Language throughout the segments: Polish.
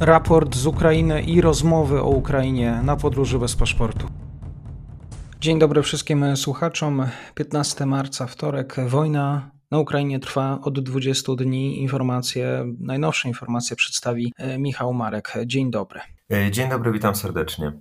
raport z Ukrainy i rozmowy o Ukrainie na podróży bez paszportu. Dzień dobry wszystkim słuchaczom. 15 marca, wtorek. Wojna na Ukrainie trwa od 20 dni. Informacje, najnowsze informacje przedstawi e, Michał Marek. Dzień dobry. E, dzień dobry, witam serdecznie.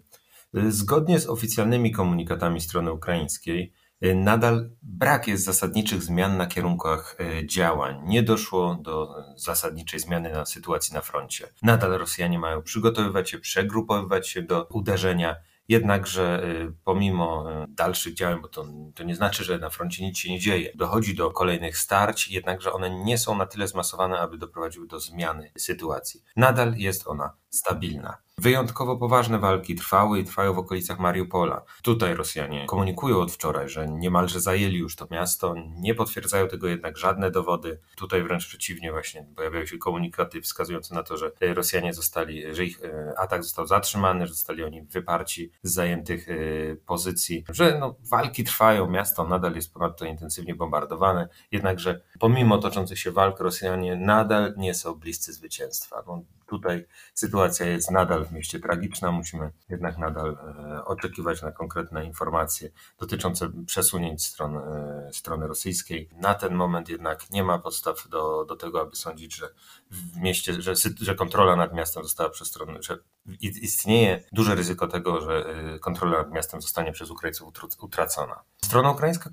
E, zgodnie z oficjalnymi komunikatami strony ukraińskiej, nadal brak jest zasadniczych zmian na kierunkach działań. Nie doszło do zasadniczej zmiany na sytuacji na froncie. Nadal Rosjanie mają przygotowywać się, przegrupowywać się do uderzenia Jednakże y, pomimo y, dalszych działań, bo to, to nie znaczy, że na froncie nic się nie dzieje, dochodzi do kolejnych starć, jednakże one nie są na tyle zmasowane, aby doprowadziły do zmiany sytuacji. Nadal jest ona stabilna. Wyjątkowo poważne walki trwały i trwają w okolicach Mariupola. Tutaj Rosjanie komunikują od wczoraj, że niemalże zajęli już to miasto. Nie potwierdzają tego jednak żadne dowody. Tutaj wręcz przeciwnie, właśnie pojawiają się komunikaty wskazujące na to, że Rosjanie zostali, że ich e, atak został zatrzymany, że zostali oni wyparci z zajętych e, pozycji, że no, walki trwają, miasto nadal jest ponadto intensywnie bombardowane. Jednakże pomimo toczących się walk, Rosjanie nadal nie są bliscy zwycięstwa. No, tutaj sytuacja jest nadal w mieście tragiczna. Musimy jednak nadal e, oczekiwać na konkretne informacje dotyczące przesunięć stron, e, strony rosyjskiej. Na ten moment jednak nie ma podstaw do, do tego, aby sądzić, że w mieście, że, że kontrola nad miastem została przez stronę, że istnieje duże ryzyko tego, że e, kontrola nad miastem zostanie przez Ukraińców utracona. Strona ukraińska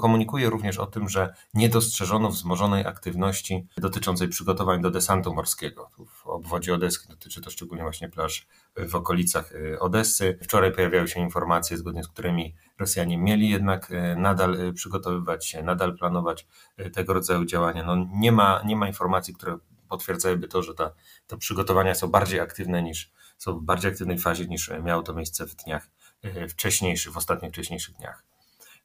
komunikuje również o tym, że nie dostrzeżono wzmożonej aktywności dotyczącej przygotowań do desantu morskiego. W obwodzie odeski dotyczy to szczególnie właśnie plaż w okolicach y, Odessy. Wczoraj pojawiały się informacje, zgodnie z którymi Rosjanie mieli jednak y, nadal y, przygotowywać się, nadal planować tego rodzaju działania. No nie, ma, nie ma informacji, które potwierdzałyby to, że ta, te przygotowania są bardziej aktywne niż są w bardziej aktywnej fazie niż miało to miejsce w dniach wcześniejszych, w ostatnich wcześniejszych dniach.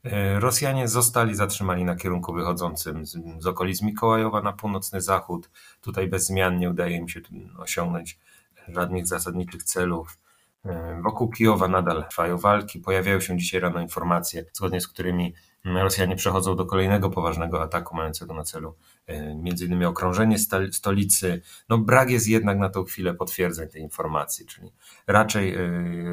E, Rosjanie zostali zatrzymani na kierunku wychodzącym z, z okolic Mikołajowa na północny zachód. Tutaj bez zmian nie udaje im się osiągnąć żadnych zasadniczych celów. E, wokół Kijowa nadal trwają walki. Pojawiają się dzisiaj rano informacje, zgodnie z którymi Rosjanie przechodzą do kolejnego poważnego ataku mającego na celu e, innymi okrążenie stolicy. No brak jest jednak na tą chwilę potwierdzeń tej informacji, czyli raczej,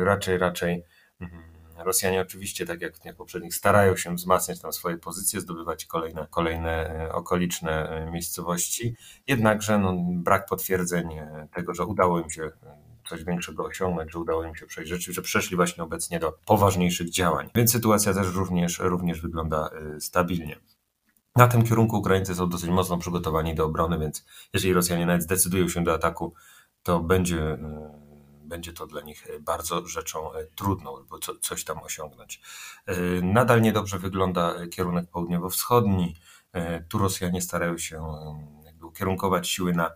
raczej, raczej mhm, Rosjanie oczywiście, tak jak w dniach poprzednich, starają się wzmacniać tam swoje pozycje, zdobywać kolejne, kolejne e, okoliczne e, miejscowości. Jednakże no, brak potwierdzeń e, tego, że udało im się coś większego osiągnąć, że udało im się przejść że przeszli właśnie obecnie do poważniejszych działań. Więc sytuacja też również, również wygląda stabilnie. Na tym kierunku Ukraińcy są dosyć mocno przygotowani do obrony, więc jeżeli Rosjanie nawet zdecydują się do ataku, to będzie będzie to dla nich e, bardzo rzeczą trudną, bo co, coś tam osiągnąć. Nadal niedobrze wygląda kierunek południowo-wschodni. Tu Rosjanie starają się ukierunkować siły na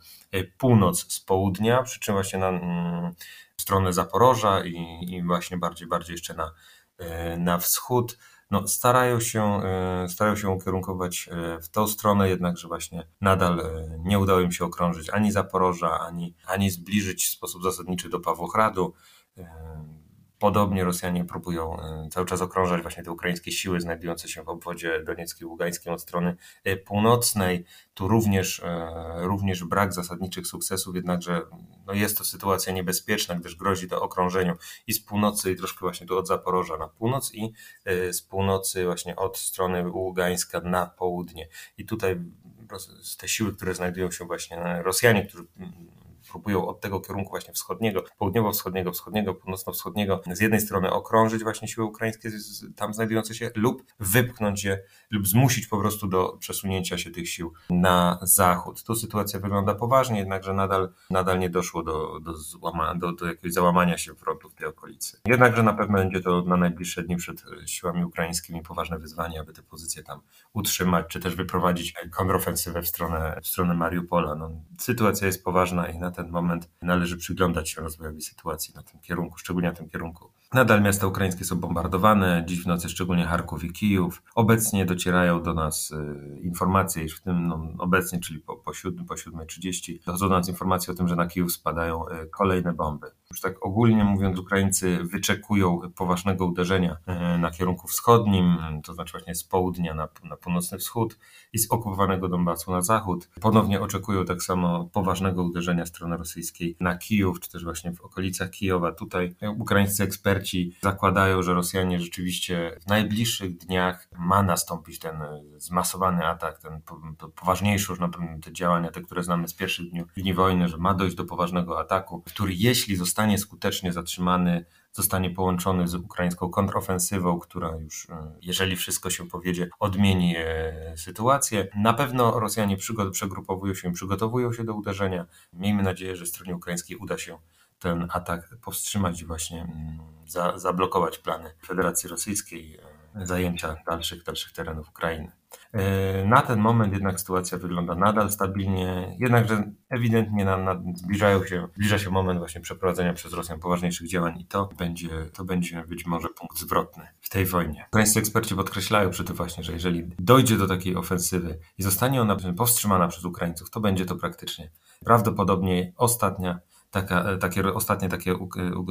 północ z południa, przy czym właśnie na mm, stronę Zaporoża i, i właśnie bardziej, bardziej jeszcze na, na wschód no, starają, się, e, starają się ukierunkować e, w tą stronę, jednakże właśnie nadal e, nie udało im się okrążyć ani Zaporoża, ani, ani zbliżyć w sposób zasadniczy do Pawłochradu. Podobnie Rosjanie próbują e, cały czas okrążać właśnie te ukraińskie siły znajdujące się w obwodzie donieckim, ługańskim od strony e, północnej. Tu również, e, również brak zasadniczych sukcesów, jednakże no jest to sytuacja niebezpieczna, gdyż grozi to okrążeniu i z północy, i troszkę właśnie tu od Zaporoża na północ, i z północy właśnie od strony ługańska na południe. I tutaj te siły, które znajdują się właśnie, Rosjanie, którzy próbują od tego kierunku właśnie wschodniego, południowo-wschodniego, wschodniego, północno-wschodniego z jednej strony okrążyć właśnie siły ukraińskie tam znajdujące się lub wypchnąć je lub zmusić po prostu do przesunięcia się tych sił na zachód. Tu sytuacja wygląda poważnie, jednakże nadal, nadal nie doszło do, do, złama, do, do jakiegoś załamania się frontu w tej okolicy. Jednakże na pewno będzie to na najbliższe dni przed siłami ukraińskimi poważne wyzwanie, aby te pozycje tam utrzymać, czy też wyprowadzić kontrofensywę w stronę, w stronę Mariupola. No, sytuacja jest poważna i na ten moment należy przyglądać się rozwojowi sytuacji na tym kierunku, szczególnie na tym kierunku. Nadal miasta ukraińskie są bombardowane, dziś w nocy szczególnie Charków i Kijów. Obecnie docierają do nas y, informacje, iż w tym no, obecnie, czyli po, po, 7, po 7.30, dochodzą do nas informacje o tym, że na Kijów spadają y, kolejne bomby. Już tak ogólnie mówiąc, Ukraińcy wyczekują poważnego uderzenia e, na kierunku wschodnim, to znaczy właśnie z południa na, na północny wschód i z okupowanego Donbasu na zachód. Ponownie oczekują tak samo poważnego uderzenia strony rosyjskiej na Kijów, czy też właśnie w okolicach Kijowa. Tutaj ukraińscy eksperci zakładają, że Rosjanie rzeczywiście w najbliższych dniach ma nastąpić ten zmasowany atak, ten poważniejszy już na pewno te działania, te, które znamy z pierwszych dni, dni wojny, że ma dojść do poważnego ataku, który jeśli zostanie skutecznie zatrzymany, zostanie połączony z ukraińską kontrofensywą, która już, e, jeżeli wszystko się powiedzie, odmieni e, sytuację. Na pewno Rosjanie przegrupowują się przygotowują się do uderzenia. Miejmy nadzieję, że stronie ukraińskiej uda się ten atak powstrzymać i właśnie mm, za, zablokować plany Federacji Rosyjskiej e, zajęcia dalszych, dalszych terenów Ukrainy. E, na ten moment jednak sytuacja wygląda nadal stabilnie, jednakże ewidentnie na, na, zbliżają się, zbliża się moment właśnie przeprowadzenia przez Rosjan poważniejszych działań i to będzie, to będzie być może punkt zwrotny w tej wojnie. Ukraińscy eksperci podkreślają przy tym właśnie, że jeżeli dojdzie do takiej ofensywy i zostanie ona powstrzymana przez Ukraińców, to będzie to praktycznie prawdopodobnie ostatnia taka, e, takie ostatnie takie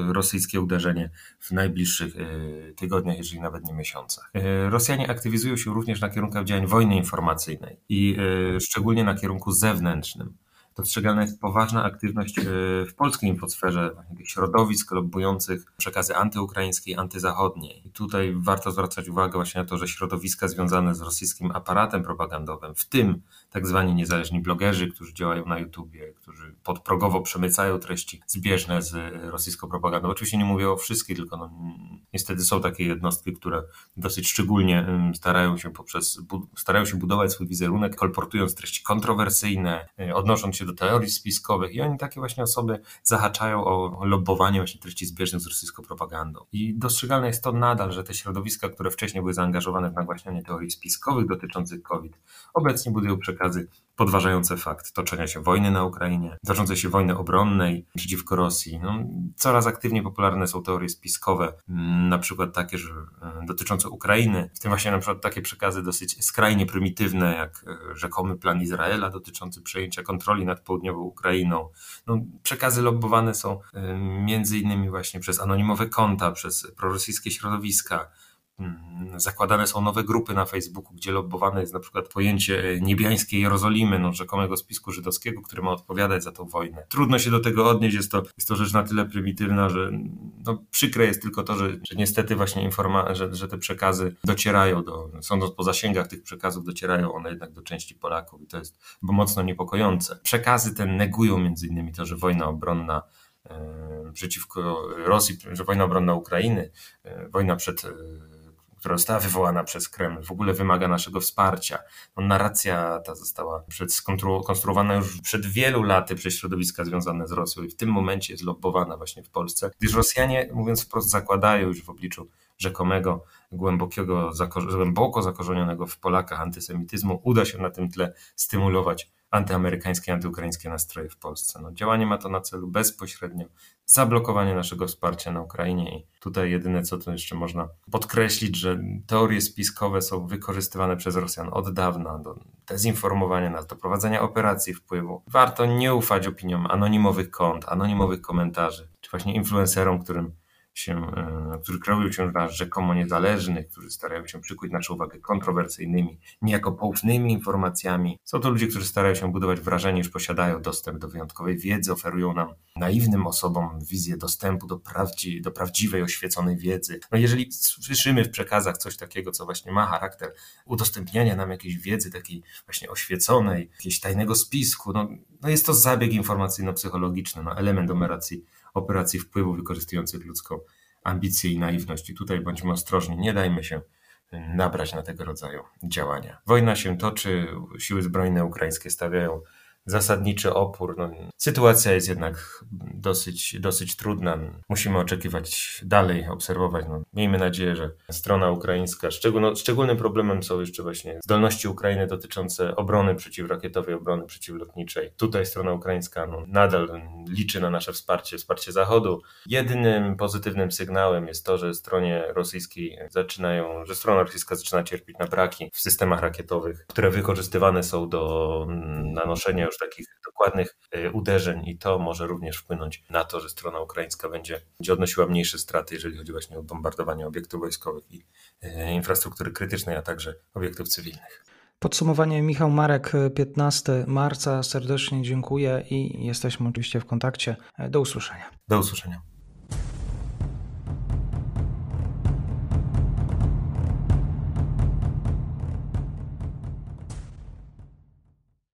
rosyjskie uderzenie w najbliższych e, tygodniach, jeżeli nawet nie miesiącach. E, Rosjanie aktywizują się również na kierunkach działań wojny informacyjnej i szczególnie na kierunku zewnętrznym dostrzegana jest poważna aktywność e, w polskiej infosferze środowisk lobbujących przekazy antyukraińskie i antyzachodnie. I tutaj warto zwracać uwagę właśnie na to, że środowiska związane z rosyjskim aparatem propagandowym, w tym tak zwani niezależni blogerzy, którzy działają na YouTubie, którzy podprogowo przemycają treści zbieżne z rosyjską propagandą. Oczywiście nie mówię o wszystkich, tylko no, niestety są takie jednostki, które dosyć szczególnie starają się poprzez, starają się budować swój wizerunek, kolportując treści kontrowersyjne, e, odnosząc się się do teorii spiskowych i oni takie właśnie osoby zahaczają o lobbowanie właśnie treści zbieżnych z rosyjską propagandą. I dostrzegalne jest to nadal, że te środowiska, które wcześniej były zaangażowane w nagłaśnianie teorii spiskowych dotyczących COVID, obecnie budują przekazy podważające fakt toczenia się wojny na Ukrainie, toczącej się wojny obronnej przeciwko Rosji. No, coraz aktywniej popularne są teorie spiskowe, mm, na przykład takie, że e, dotyczące Ukrainy, w tym właśnie na przykład takie przekazy dosyć skrajnie prymitywne, jak e, rzekomy plan Izraela dotyczący przejęcia kontroli nad południową Ukrainą. No, przekazy lobbowane są e, między innymi właśnie przez anonimowe konta, przez prorosyjskie środowiska, zakładane są nowe grupy na Facebooku, gdzie lobbowane jest na przykład pojęcie niebiańskiej Jerozolimy, no, rzekomego spisku żydowskiego, który ma odpowiadać za tą wojnę. Trudno się do tego odnieść, jest to, jest to rzecz na tyle prymitywna, że no, przykre jest tylko to, że, że niestety właśnie informa że, że te przekazy docierają do, sądząc po zasięgach tych przekazów, docierają one jednak do części Polaków i to jest mocno niepokojące. Przekazy te negują między innymi to, że wojna obronna przeciwko Rosji, że wojna obronna Ukrainy, e, wojna przed która została wywołana przez Kreml, w ogóle wymaga naszego wsparcia. No, narracja ta została skonstruowana już przed wielu laty przez środowiska związane z Rosją i w tym momencie jest lobbowana właśnie w Polsce, gdyż Rosjanie, mówiąc wprost, zakładają już w obliczu rzekomego, głębokiego, głęboko zakorzenionego w Polakach antysemityzmu, uda się na tym tle stymulować antyamerykańskie, antyukraińskie nastroje w Polsce. No, działanie ma to na celu bezpośrednio zablokowanie naszego wsparcia na Ukrainie i tutaj jedyne co tu jeszcze można podkreślić, że teorie spiskowe są wykorzystywane przez Rosjan od dawna do dezinformowania nas, do prowadzenia operacji wpływu. Warto nie ufać opiniom anonimowych kont, anonimowych komentarzy, czy właśnie influencerom, którym się, e, którzy kreują się na rzekomo niezależnych, którzy starają się przykuć naszą uwagę kontrowersyjnymi, niejako poufnymi informacjami. Są to ludzie, którzy starają się budować wrażenie, że posiadają dostęp do wyjątkowej wiedzy, oferują nam naiwnym osobom wizję dostępu do, prawdzi, do prawdziwej, oświeconej wiedzy. No jeżeli słyszymy w przekazach coś takiego, co właśnie ma charakter udostępniania nam jakiejś wiedzy takiej właśnie oświeconej, jakiegoś tajnego spisku, no, no jest to zabieg informacyjno-psychologiczny, no element operacji operacji wpływu wykorzystujących ludzką ambicję i naiwność. I tutaj bądźmy ostrożni, nie dajmy się nabrać na tego rodzaju działania. Wojna się toczy, siły zbrojne ukraińskie stawiają zasadniczy opór. No, sytuacja jest jednak dosyć, dosyć trudna. Musimy oczekiwać dalej, obserwować. No, miejmy nadzieję, że strona ukraińska, szczególno, szczególnym problemem są jeszcze właśnie zdolności Ukrainy dotyczące obrony przeciwrakietowej, obrony przeciwlotniczej. Tutaj strona ukraińska no, nadal liczy na nasze wsparcie, wsparcie Zachodu. Jedynym pozytywnym sygnałem jest to, że stronie rosyjskiej zaczynają, że strona rosyjska zaczyna cierpieć na braki w systemach rakietowych, które wykorzystywane są do nanoszenia już takich dokładnych uderzeń i to może również wpłynąć na to, że strona ukraińska będzie, będzie odnosiła mniejsze straty, jeżeli chodzi właśnie o bombardowanie obiektów wojskowych i infrastruktury krytycznej, a także obiektów cywilnych. Podsumowanie Michał Marek, 15 marca. Serdecznie dziękuję i jesteśmy oczywiście w kontakcie. Do usłyszenia. Do usłyszenia.